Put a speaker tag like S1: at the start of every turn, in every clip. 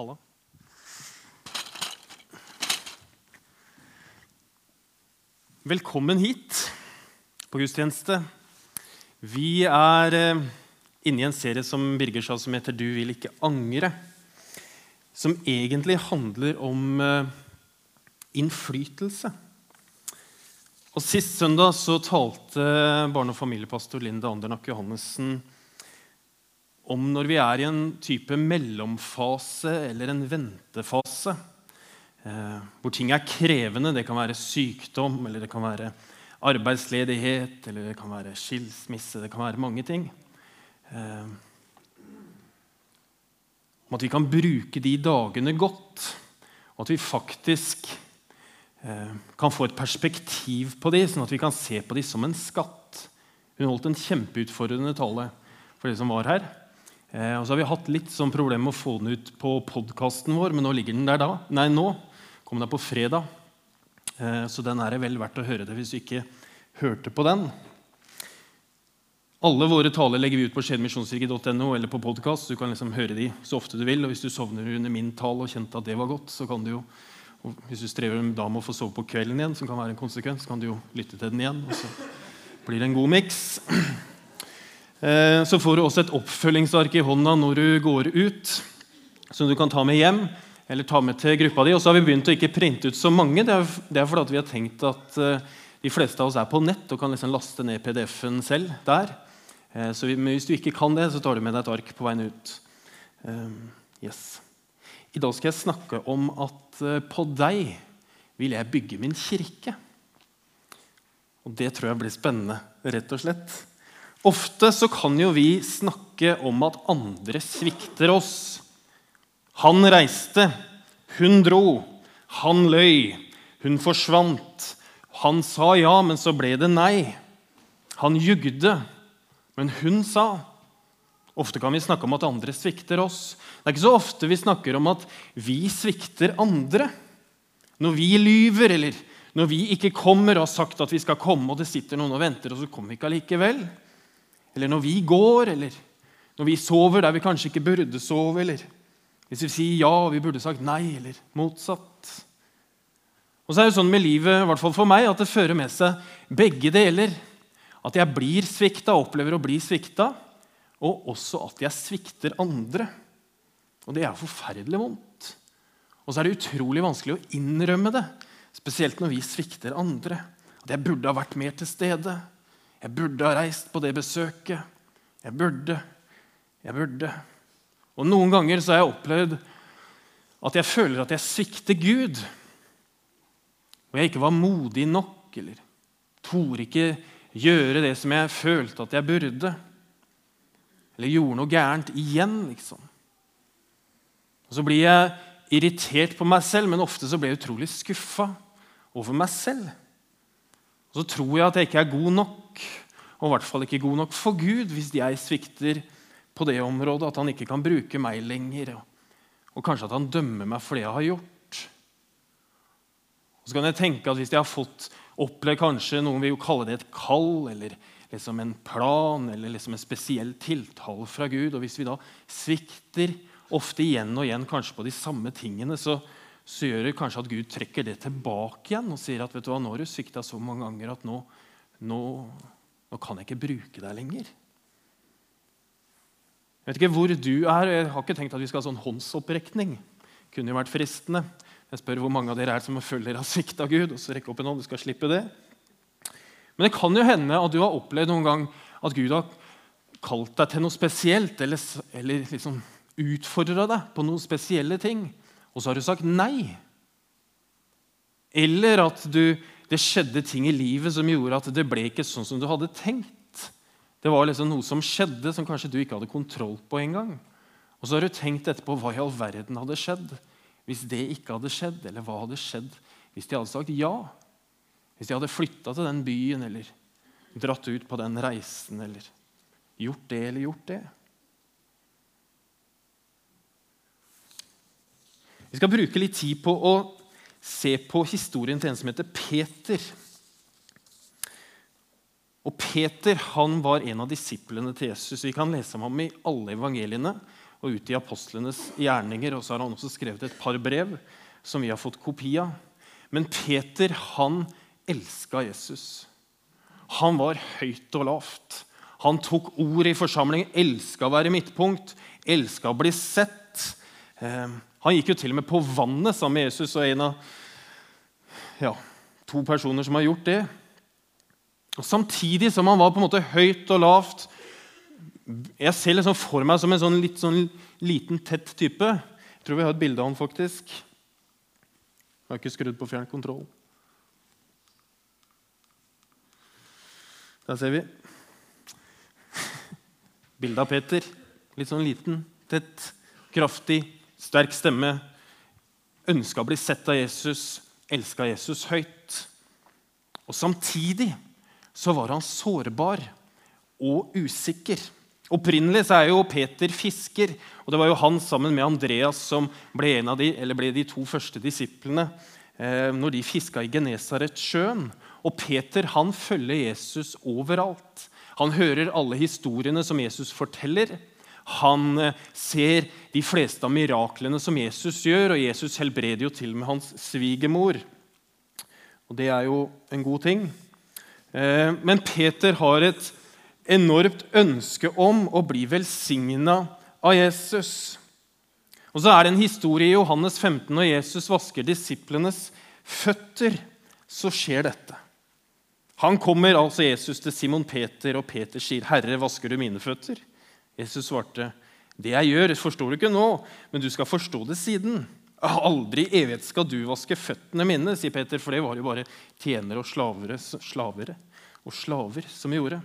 S1: Halla. Velkommen hit på gudstjeneste. Vi er eh, inne i en serie som Birger sa, som heter 'Du vil ikke angre'. Som egentlig handler om eh, innflytelse. Og Sist søndag så talte barne- og familiepastor Linda Andernak Johannessen om når vi er i en type mellomfase eller en ventefase, eh, hvor ting er krevende. Det kan være sykdom, eller det kan være arbeidsledighet, eller det kan være skilsmisse. Det kan være mange ting. Eh, om at vi kan bruke de dagene godt, og at vi faktisk eh, kan få et perspektiv på de, sånn at vi kan se på de som en skatt. Hun holdt en kjempeutfordrende tale for de som var her. Eh, og så har vi hatt litt sånn problem med å få den ut på podkasten vår, men nå ligger den der da. Nei, nå kom den på fredag. Eh, så den er det vel verdt å høre det hvis du ikke hørte på den. Alle våre taler legger vi ut på skjedmisjonskirke.no eller på podkast. Du kan liksom høre de så ofte du vil. Og hvis du sovner under min tale og kjente at det var godt, så kan du jo Hvis du strever da med å få sove på kvelden igjen, som kan være en konsekvens, så kan du jo lytte til den igjen. og så blir det en god miks. Eh, så får du også et oppfølgingsark i hånda når du går ut, som du kan ta med hjem eller ta med til gruppa di. Og så har vi begynt å ikke printe ut så mange. Det er, fordi vi har tenkt at eh, de fleste av oss er på nett og kan liksom laste ned PDF-en selv der. Eh, så hvis du ikke kan det, så tar du med deg et ark på veien ut. Yes. I dag skal jeg snakke om at på deg vil jeg bygge min kirke. Og det tror jeg blir spennende, rett og slett. Ofte så kan jo vi snakke om at andre svikter oss. Han reiste, hun dro, han løy, hun forsvant. Han sa ja, men så ble det nei. Han jugde, men hun sa. Ofte kan vi snakke om at andre svikter oss. Det er ikke så ofte vi snakker om at vi svikter andre. Når vi lyver, eller når vi ikke kommer og har sagt at vi skal komme, og det sitter noen og venter, og så kommer vi ikke allikevel. Eller når vi går, eller når vi sover der vi kanskje ikke burde sove, eller hvis vi sier ja og vi burde sagt nei, eller motsatt. Og så er det sånn med livet, i hvert fall for meg, at det fører med seg begge deler. At jeg blir svikta, opplever å bli svikta, og også at jeg svikter andre. Og det er forferdelig vondt. Og så er det utrolig vanskelig å innrømme det, spesielt når vi svikter andre. At jeg burde ha vært mer til stede. Jeg burde ha reist på det besøket. Jeg burde. Jeg burde. Og Noen ganger så har jeg opplevd at jeg føler at jeg svikter Gud. Og jeg ikke var modig nok, eller torde ikke gjøre det som jeg følte at jeg burde. Eller gjorde noe gærent igjen, liksom. Og Så blir jeg irritert på meg selv, men ofte så blir jeg utrolig skuffa over meg selv. Og så tror jeg at jeg ikke er god nok, og i hvert fall ikke god nok for Gud hvis jeg svikter på det området, at han ikke kan bruke meg lenger. Og kanskje at han dømmer meg for det jeg har gjort. Og så kan jeg tenke at Hvis jeg har fått oppleve kanskje noen vil jo kalle det et kall eller liksom en plan eller liksom en spesiell tiltale fra Gud, og hvis vi da svikter ofte igjen og igjen kanskje på de samme tingene, så, så gjør det kanskje at Gud trekker det tilbake igjen og sier at vet du hva, nå har du svikta så mange ganger at nå, nå, nå, kan jeg ikke bruke deg lenger. Jeg vet ikke hvor du er. Jeg har ikke tenkt at vi skal ha sånn håndsopprekning. Kunne jo vært fristende. Jeg spør hvor mange av dere er som følger av svikt av Gud. og så rekke opp en hånd, du skal slippe det. Men det kan jo hende at du har opplevd noen gang at Gud har kalt deg til noe spesielt, eller, eller liksom utfordra deg på noen spesielle ting og så har du sagt nei. Eller at du, det skjedde ting i livet som gjorde at det ble ikke sånn som du hadde tenkt. Det var liksom noe som skjedde som kanskje du ikke hadde kontroll på engang. Og så har du tenkt etterpå hva i all verden hadde skjedd hvis det ikke hadde skjedd? Eller hva hadde skjedd hvis de hadde sagt ja? Hvis de hadde flytta til den byen eller dratt ut på den reisen eller gjort det eller gjort det? Vi skal bruke litt tid på å se på historien til en som heter Peter. Og Peter han var en av disiplene til Jesus. Vi kan lese om ham i alle evangeliene. og ut i apostlenes gjerninger. Og så har han også skrevet et par brev som vi har fått kopi av. Men Peter han elska Jesus. Han var høyt og lavt. Han tok ord i forsamlingen, elska å være midtpunkt, elska å bli sett. Eh, han gikk jo til og med på vannet sammen med Jesus og en av ja, to personer som har gjort det. Og Samtidig som han var på en måte høyt og lavt Jeg ser liksom for meg som en sånn litt sånn liten, tett type. Jeg tror vi har et bilde av han faktisk. Jeg har ikke skrudd på fjernkontroll. Der ser vi. Bilde av Peter. Litt sånn liten, tett, kraftig, sterk stemme. Ønska å bli sett av Jesus, elska Jesus høyt. Og Samtidig så var han sårbar og usikker. Opprinnelig så er jo Peter fisker, og det var jo han sammen med Andreas som ble, en av de, eller ble de to første disiplene eh, når de fiska i Genesaretsjøen. Og Peter han følger Jesus overalt. Han hører alle historiene som Jesus forteller. Han eh, ser de fleste av miraklene som Jesus gjør, og Jesus helbreder jo til og med hans svigermor. Og det er jo en god ting. Eh, men Peter har et enormt ønske om å bli velsigna av Jesus. Og så er det en historie i Johannes 15 når Jesus vasker disiplenes føtter. Så skjer dette. Han kommer altså Jesus til Simon Peter, og Peter sier, 'Herre, vasker du mine føtter?' Jesus svarte, 'Det jeg gjør, forstår du ikke nå, men du skal forstå det siden.' 'Aldri i evighet skal du vaske føttene mine', sier Peter, for det var jo bare tjenere og slavere, slavere og slaver som gjorde.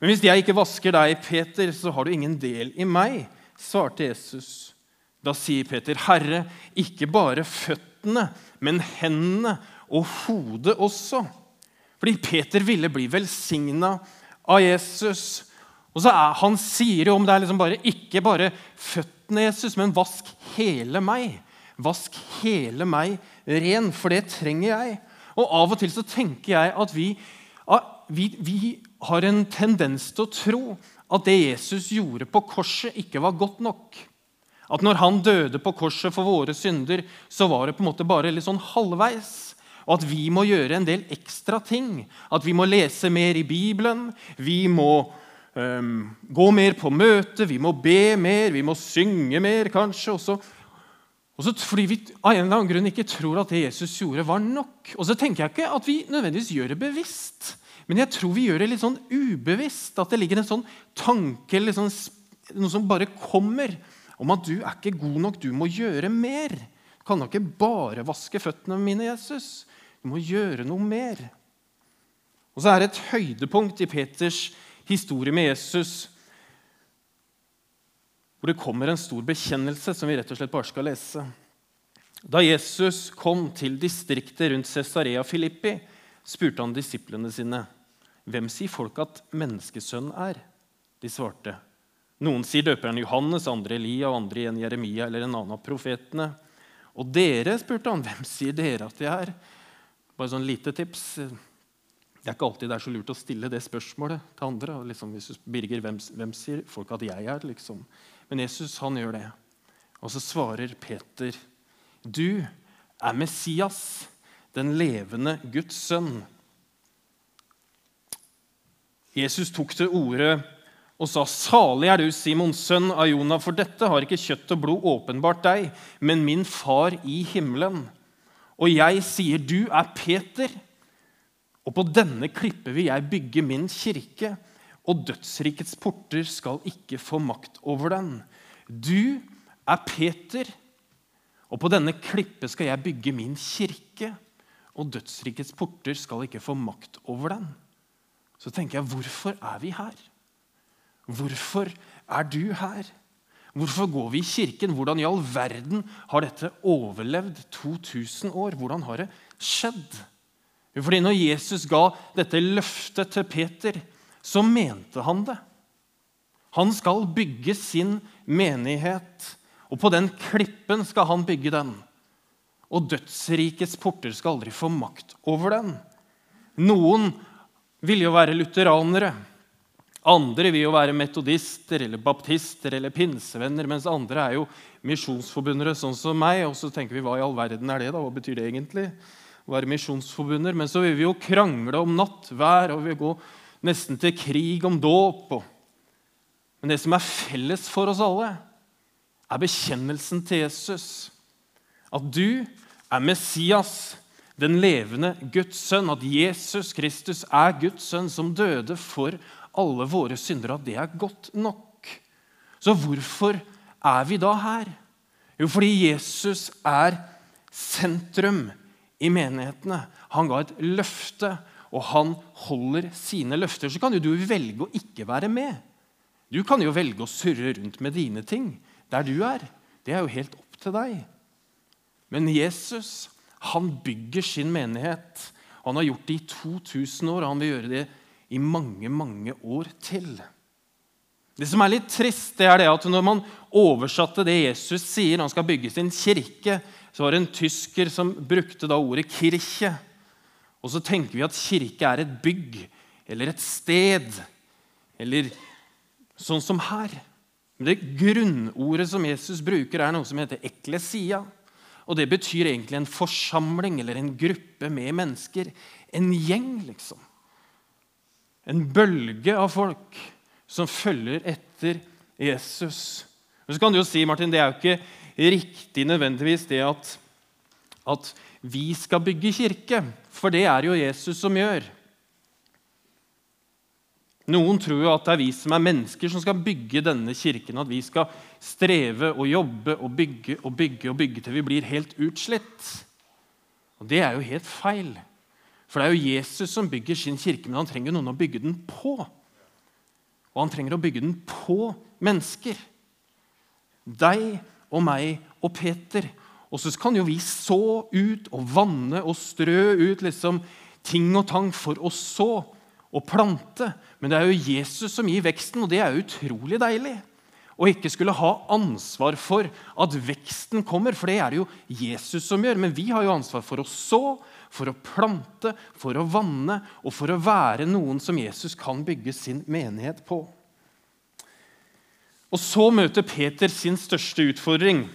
S1: 'Men hvis jeg ikke vasker deg, Peter, så har du ingen del i meg', svarte Jesus. Da sier Peter, 'Herre, ikke bare føttene, men hendene og hodet også.' Fordi Peter ville bli velsigna av Jesus. Og så er, Han sier jo om det er liksom bare, ikke bare føttene Jesus, men vask hele meg. Vask hele meg ren, for det trenger jeg. Og Av og til så tenker jeg at vi, vi, vi har en tendens til å tro at det Jesus gjorde på korset, ikke var godt nok. At når han døde på korset for våre synder, så var det på en måte bare litt sånn halvveis og at vi må gjøre en del ekstra ting. At vi må lese mer i Bibelen, vi må um, gå mer på møte, vi må be mer, vi må synge mer, kanskje. Også, også fordi vi av en eller annen grunn ikke tror at det Jesus gjorde, var nok. Og så tenker jeg ikke at vi nødvendigvis gjør det bevisst, men jeg tror vi gjør det litt sånn ubevisst. At det ligger en sånn tanke, sånn, noe som bare kommer, om at du er ikke god nok, du må gjøre mer. Du kan da ikke bare vaske føttene mine, Jesus. Du må gjøre noe mer. Og så er det et høydepunkt i Peters historie med Jesus hvor det kommer en stor bekjennelse som vi rett og slett bare skal lese. Da Jesus kom til distriktet rundt Cesarea Filippi, spurte han disiplene sine, 'Hvem sier folk at menneskesønnen er?' De svarte, 'Noen sier døperen Johannes, andre Elia, og andre igjen Jeremia eller en annen av profetene.' 'Og dere', spurte han, 'hvem sier dere at de er?' Bare sånn lite tips. Det er ikke alltid det er så lurt å stille det spørsmålet til andre. Liksom, hvis Birger, hvem, hvem, sier folk at jeg er? Liksom. Men Jesus han gjør det. Og så svarer Peter, 'Du er Messias, den levende Guds sønn.' Jesus tok til orde og sa, 'Salig er du, Simons sønn av Jonah, for dette har ikke kjøtt og blod åpenbart deg, men min far i himmelen.' Og jeg sier, 'Du er Peter', og på denne klippe vil jeg bygge min kirke, og dødsrikets porter skal ikke få makt over den. Du er Peter, og på denne klippe skal jeg bygge min kirke, og dødsrikets porter skal ikke få makt over den. Så tenker jeg, hvorfor er vi her? Hvorfor er du her? Hvorfor går vi i kirken? Hvordan i all verden har dette overlevd 2000 år? Hvordan har det skjedd? Fordi når Jesus ga dette løftet til Peter, så mente han det. Han skal bygge sin menighet, og på den klippen skal han bygge den. Og dødsrikets porter skal aldri få makt over den. Noen ville jo være lutheranere. Andre vil jo være metodister eller baptister eller pinsevenner, mens andre er jo misjonsforbundere, sånn som meg. Og så tenker vi hva i all verden er det, da? Hva betyr det egentlig? Være misjonsforbunder. Men så vil vi jo krangle om nattvær, og vi gå nesten til krig om dåp. Men det som er felles for oss alle, er bekjennelsen til Jesus. At du er Messias, den levende Guds sønn. At Jesus Kristus er Guds sønn som døde for alle våre syndere. At det er godt nok. Så hvorfor er vi da her? Jo, fordi Jesus er sentrum i menighetene. Han ga et løfte, og han holder sine løfter. Så kan jo du velge å ikke være med. Du kan jo velge å surre rundt med dine ting der du er. Det er jo helt opp til deg. Men Jesus han bygger sin menighet. Han har gjort det i 2000 år, og han vil gjøre det i mange, mange år til. Det som er litt trist, det er det at når man oversatte det Jesus sier han skal bygge sin kirke, så var det en tysker som brukte da ordet 'kirke'. Og så tenker vi at kirke er et bygg eller et sted. Eller sånn som her. Men det grunnordet som Jesus bruker, er noe som heter eklesia. Og det betyr egentlig en forsamling eller en gruppe med mennesker. En gjeng, liksom. En bølge av folk som følger etter Jesus. Men så kan du jo si, Martin, Det er jo ikke riktig nødvendigvis det at, at vi skal bygge kirke. For det er jo Jesus som gjør. Noen tror jo at det er vi som er mennesker, som skal bygge denne kirken. At vi skal streve og jobbe og bygge og bygge og bygge til vi blir helt utslitt. Og Det er jo helt feil. For det er jo Jesus som bygger sin kirke, men han trenger noen å bygge den på. Og han trenger å bygge den på mennesker. Deg og meg og Peter. Og så kan jo vi så ut og vanne og strø ut liksom ting og tang for å så og plante. Men det er jo Jesus som gir veksten, og det er jo utrolig deilig. Og ikke skulle ha ansvar for at veksten kommer, for det er det jo Jesus som gjør. Men vi har jo ansvar for å så, for å plante, for å vanne og for å være noen som Jesus kan bygge sin menighet på. Og så møter Peter sin største utfordring.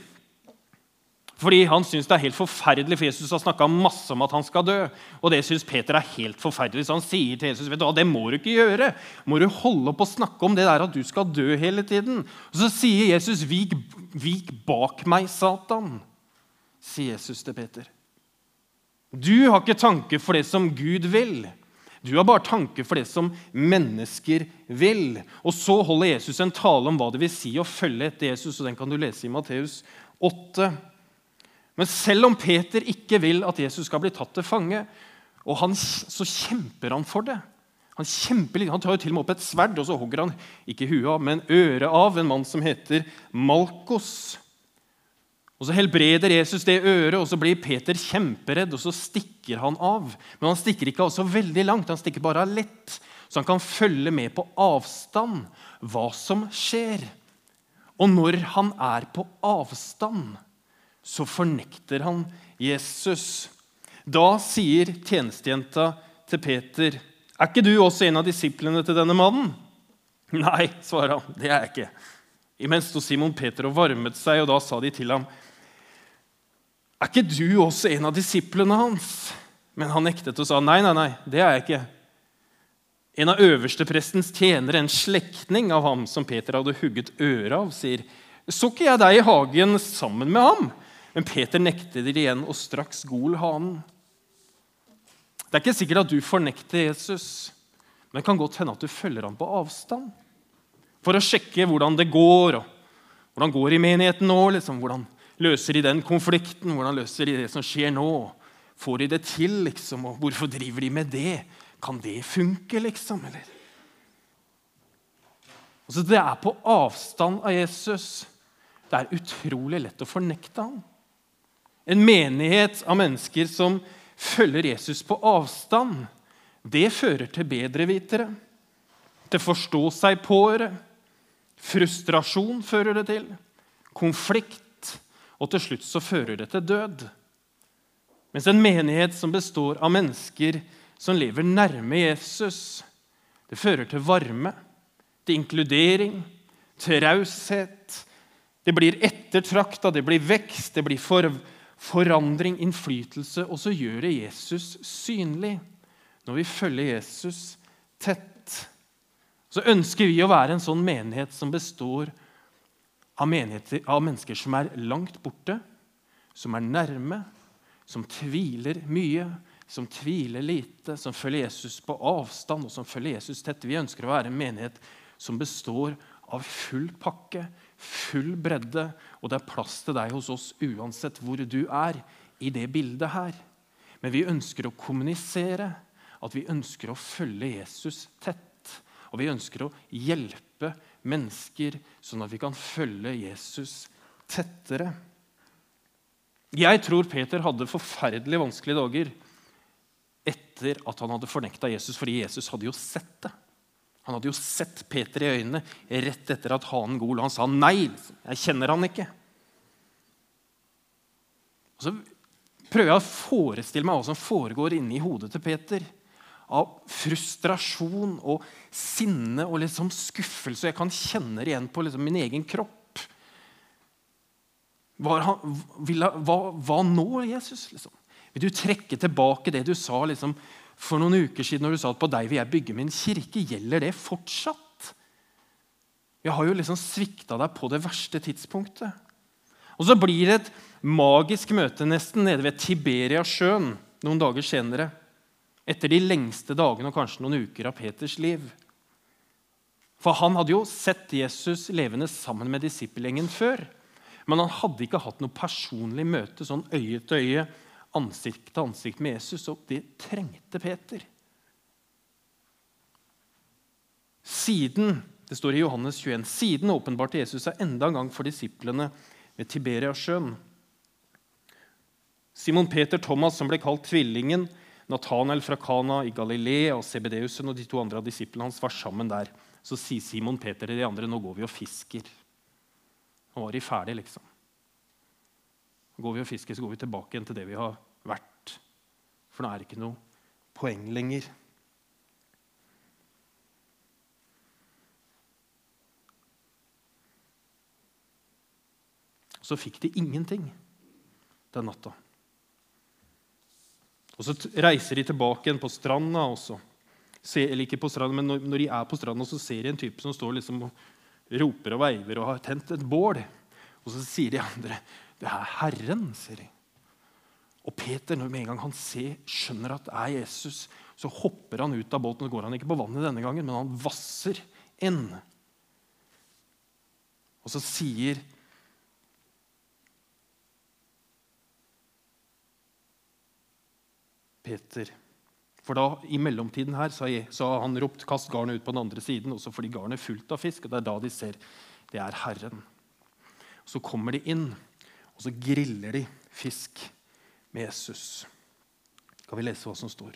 S1: Fordi han syns det er helt forferdelig, for Jesus har snakka masse om at han skal dø. Og det syns Peter er helt forferdelig, så han sier til Jesus vet du hva, det må du ikke gjøre. Må du holde opp å snakke om det der at du skal dø hele tiden? Og Så sier Jesus, vik, vik bak meg, Satan, sier Jesus til Peter. Du har ikke tanke for det som Gud vil. Du har bare tanke for det som mennesker vil. Og så holder Jesus en tale om hva det vil si å følge etter Jesus, og den kan du lese i Matteus 8. Men selv om Peter ikke vil at Jesus skal bli tatt til fange, og han, så kjemper han for det. Han kjemper litt, han tar jo til og med opp et sverd og så hogger han ikke huet av, men øret av en mann som heter Malkos. Og Så helbreder Jesus det øret, og så blir Peter kjemperedd, og så stikker han av. Men han stikker ikke av så veldig langt, han stikker bare av lett, så han kan følge med på avstand hva som skjer. Og når han er på avstand, så fornekter han Jesus. Da sier tjenestejenta til Peter, 'Er ikke du også en av disiplene til denne mannen?' 'Nei', svarer han. 'Det er jeg ikke.' Imens sto Simon Peter og varmet seg, og da sa de til ham, 'Er ikke du også en av disiplene hans?' Men han nektet og sa, 'Nei, nei, nei, det er jeg ikke.' En av øversteprestens tjenere, en slektning av ham som Peter hadde hugget øret av, sier, 'Så ikke jeg deg i hagen sammen med ham?' Men Peter nektet igjen, og straks gol hanen. Det er ikke sikkert at du fornekter Jesus, men det kan godt hende at du følger ham på avstand. For å sjekke hvordan det går, og hvordan går i menigheten nå. Liksom, hvordan løser de den konflikten? Hvordan løser de det som skjer nå? Får de det til, liksom? Og hvorfor driver de med det? Kan det funke, liksom? Eller? Altså, det er på avstand av Jesus. Det er utrolig lett å fornekte ham. En menighet av mennesker som følger Jesus på avstand, det fører til bedrevitere, til forstå seg på-ere. Frustrasjon fører det til, konflikt, og til slutt så fører det til død. Mens en menighet som består av mennesker som lever nærme Jesus, det fører til varme, til inkludering, til raushet. Det blir ettertrakta, det blir vekst, det blir for, forandring, innflytelse. Og så gjør det Jesus synlig når vi følger Jesus tett. Så ønsker vi å være en sånn menighet som består av, av mennesker som er langt borte, som er nærme, som tviler mye, som tviler lite, som følger Jesus på avstand og som følger Jesus tett. Vi ønsker å være en menighet som består av full pakke, full bredde, og det er plass til deg hos oss uansett hvor du er i det bildet her. Men vi ønsker å kommunisere at vi ønsker å følge Jesus tett. Og vi ønsker å hjelpe mennesker sånn at vi kan følge Jesus tettere. Jeg tror Peter hadde forferdelig vanskelige dager etter at han hadde fornekta Jesus, fordi Jesus hadde jo sett det. Han hadde jo sett Peter i øynene rett etter at hanen Gol han sa nei. Jeg kjenner han ikke. Og så prøver jeg å forestille meg hva som foregår inni hodet til Peter. Av frustrasjon og sinne og liksom skuffelse. Jeg kan kjenne det igjen på liksom min egen kropp. Han, hva, hva, nå, Jesus? Liksom? Vil du trekke tilbake det du sa liksom, for noen uker siden når du sa at på deg vil jeg bygge min kirke. Gjelder det fortsatt? Jeg har jo liksom svikta deg på det verste tidspunktet. Og så blir det et magisk møte nesten nede ved Tiberiasjøen noen dager senere. Etter de lengste dagene og kanskje noen uker av Peters liv. For han hadde jo sett Jesus levende sammen med disippelgjengen før. Men han hadde ikke hatt noe personlig møte sånn øye til øye ansikt til ansikt med Jesus, og det trengte Peter. Siden det står i Johannes 21, siden åpenbarte Jesus seg enda en gang for disiplene ved Tiberiasjøen. Simon Peter Thomas, som ble kalt Tvillingen, Nathanael fra Kana i Galilea og Sebedeusen og de to andre av disiplene hans var sammen der. Så sier Simon Peter til de andre nå går vi og fisker. Nå var de ferdige, liksom. Går vi og fisker, så går vi tilbake igjen til det vi har vært. For nå er det ikke noe poeng lenger. Så fikk de ingenting den natta. Og Så reiser de tilbake igjen på stranda. Også. eller ikke på stranda, men når, de er på stranda, så ser de en type som står liksom og roper og veiver og har tent et bål. Og så sier de andre det er Herren, sier de. Og Peter, når med en gang han ser, skjønner at det er Jesus, så hopper han ut av båten. og går han ikke på vannet denne gangen, men han vasser inn. Og så sier Peter For da, i mellomtiden her, så har han ropt 'kast garnet ut på den andre siden', også fordi garnet er fullt av fisk. og Det er da de ser det er Herren. Så kommer de inn. Og så griller de fisk med Jesus. Skal vi lese hva som står?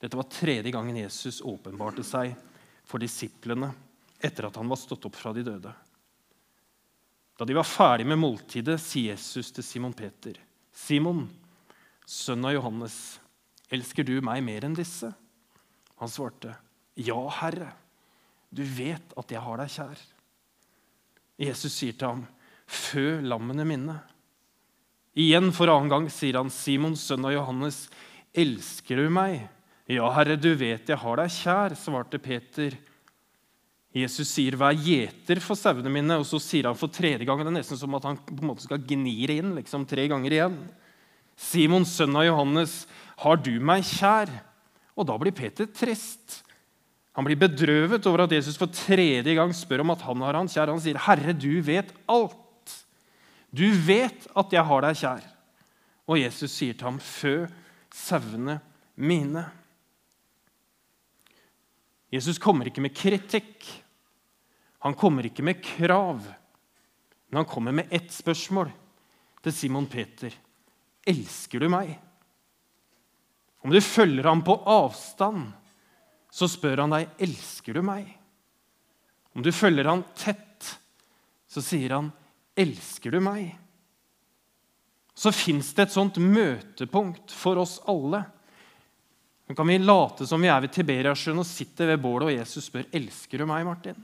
S1: Dette var tredje gangen Jesus åpenbarte seg for disiplene etter at han var stått opp fra de døde. Da de var ferdig med måltidet, sier Jesus til Simon Peter.: Simon, sønn av Johannes, elsker du meg mer enn disse? Han svarte, Ja, Herre, du vet at jeg har deg kjær. Jesus sier til ham, Fø lammene mine. Igjen for annen gang sier han, 'Simon, sønn av Johannes, elsker du meg?' 'Ja, Herre, du vet jeg har deg kjær', svarte Peter. Jesus sier, 'Vær gjeter for sauene mine', og så sier han for tredje gang. Det er nesten som at han på en måte skal gni det inn liksom tre ganger igjen. 'Simon, sønn av Johannes, har du meg kjær?' Og da blir Peter trist. Han blir bedrøvet over at Jesus for tredje gang spør om at han har han kjær. Han sier, 'Herre, du vet alt'. Du vet at jeg har deg kjær. Og Jesus sier til ham, fø sauene mine. Jesus kommer ikke med kritikk. Han kommer ikke med krav. Men han kommer med ett spørsmål til Simon Peter. Elsker du meg? Om du følger ham på avstand, så spør han deg, elsker du meg? Om du følger ham tett, så sier han, Elsker du meg? Så fins det et sånt møtepunkt for oss alle. Nå kan vi late som vi er ved Tiberiasjøen og sitter ved bålet, og Jesus spør elsker du meg, Martin.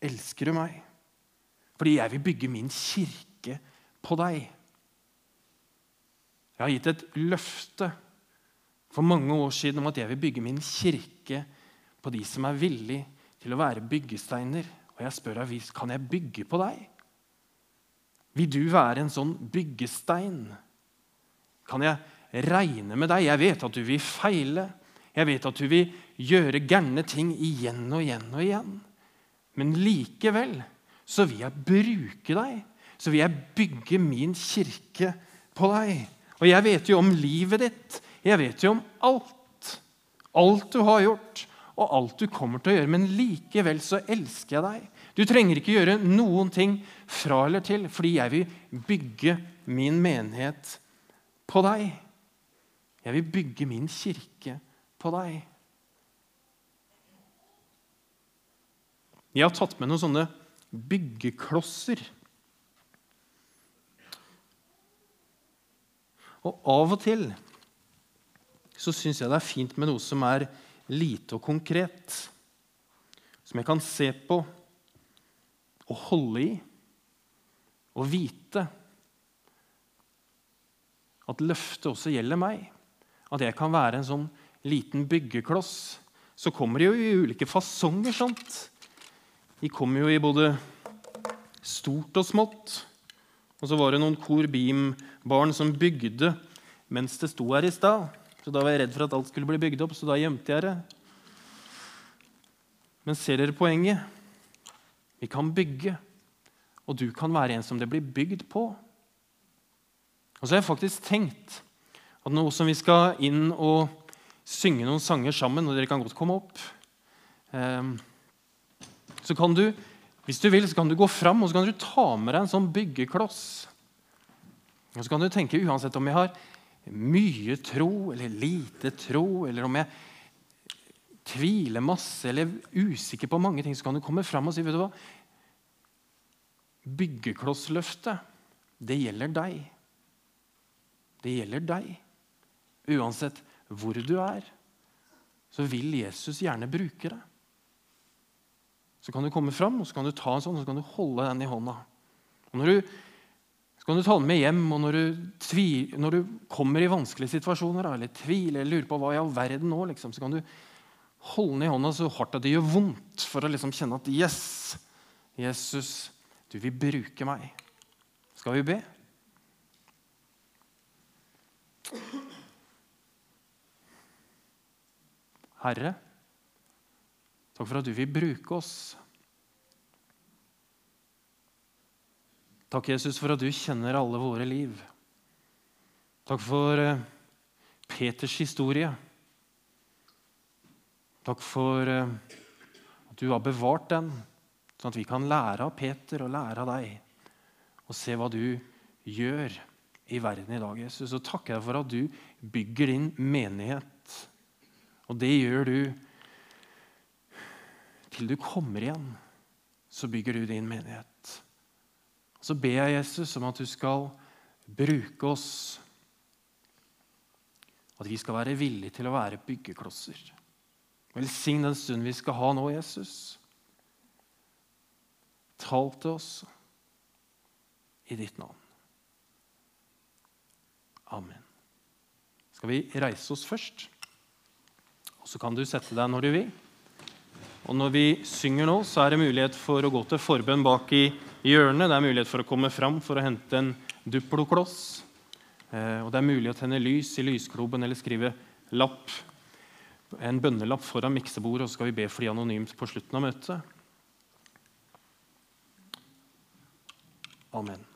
S1: elsker du meg. Fordi jeg vil bygge min kirke på deg. Jeg har gitt et løfte for mange år siden om at jeg vil bygge min kirke på de som er villige til å være byggesteiner. Og jeg spør deg, kan jeg bygge på deg? Vil du være en sånn byggestein? Kan jeg regne med deg? Jeg vet at du vil feile. Jeg vet at du vil gjøre gærne ting igjen og igjen og igjen. Men likevel så vil jeg bruke deg. Så vil jeg bygge min kirke på deg. Og jeg vet jo om livet ditt. Jeg vet jo om alt. Alt du har gjort, og alt du kommer til å gjøre. Men likevel så elsker jeg deg. Du trenger ikke gjøre noen ting fra eller til, fordi jeg vil bygge min menighet på deg. Jeg vil bygge min kirke på deg. Jeg har tatt med noen sånne byggeklosser. Og av og til så syns jeg det er fint med noe som er lite og konkret. Som jeg kan se på og holde i og vite at løftet også gjelder meg. At jeg kan være en sånn liten byggekloss. Så kommer de jo i ulike fasonger. sant? De kommer jo i både stort og smått. Og så var det noen Kor Beam-barn som bygde mens det sto her i stad. Så da var jeg redd for at alt skulle bli bygd opp, så da gjemte jeg det. Men ser dere poenget? Vi kan bygge, og du kan være en som det blir bygd på. Og så har jeg faktisk tenkt at nå som vi skal inn og synge noen sanger sammen, og dere kan godt komme opp ehm, Så kan du, hvis du vil, så kan du gå fram og så kan du ta med deg en sånn byggekloss. Og så kan du tenke uansett om jeg har mye tro eller lite tro, eller om jeg tviler masse eller er usikker på mange ting, så kan du komme fram og si vet du hva? Byggeklossløftet, det gjelder deg. Det gjelder deg. Uansett hvor du er, så vil Jesus gjerne bruke det. Så kan du komme fram og så kan du ta en sånn, og så kan du holde den i hånda. Og når du, så kan du ta den med hjem, og når du, tvil, når du kommer i vanskelige situasjoner eller tviler eller lurer på hva i all verden nå, liksom, så kan du holde den i hånda så hardt at det gjør vondt, for å liksom kjenne at yes, Jesus, du vil bruke meg. Skal vi be? Herre, takk for at du vil bruke oss. Takk, Jesus, for at du kjenner alle våre liv. Takk for eh, Peters historie. Takk for eh, at du har bevart den, sånn at vi kan lære av Peter og lære av deg. Og se hva du gjør i verden i dag, Jesus. Og takker deg for at du bygger din menighet. Og det gjør du til du kommer igjen. Så bygger du din menighet. Så ber jeg Jesus om at du skal bruke oss. At vi skal være villige til å være byggeklosser. Velsign den stunden vi skal ha nå, Jesus. Tal til oss i ditt navn. Amen. Skal vi reise oss først? Og Så kan du sette deg når du vil. Og Når vi synger nå, så er det mulighet for å gå til forbønn bak i hjørnet. Det er mulighet for å komme fram for å hente en duplokloss. Eh, og det er mulig å tenne lys i lysklubben eller skrive lapp en bønnelapp foran miksebordet, og så skal vi be for de anonymt på slutten av møtet. Amen.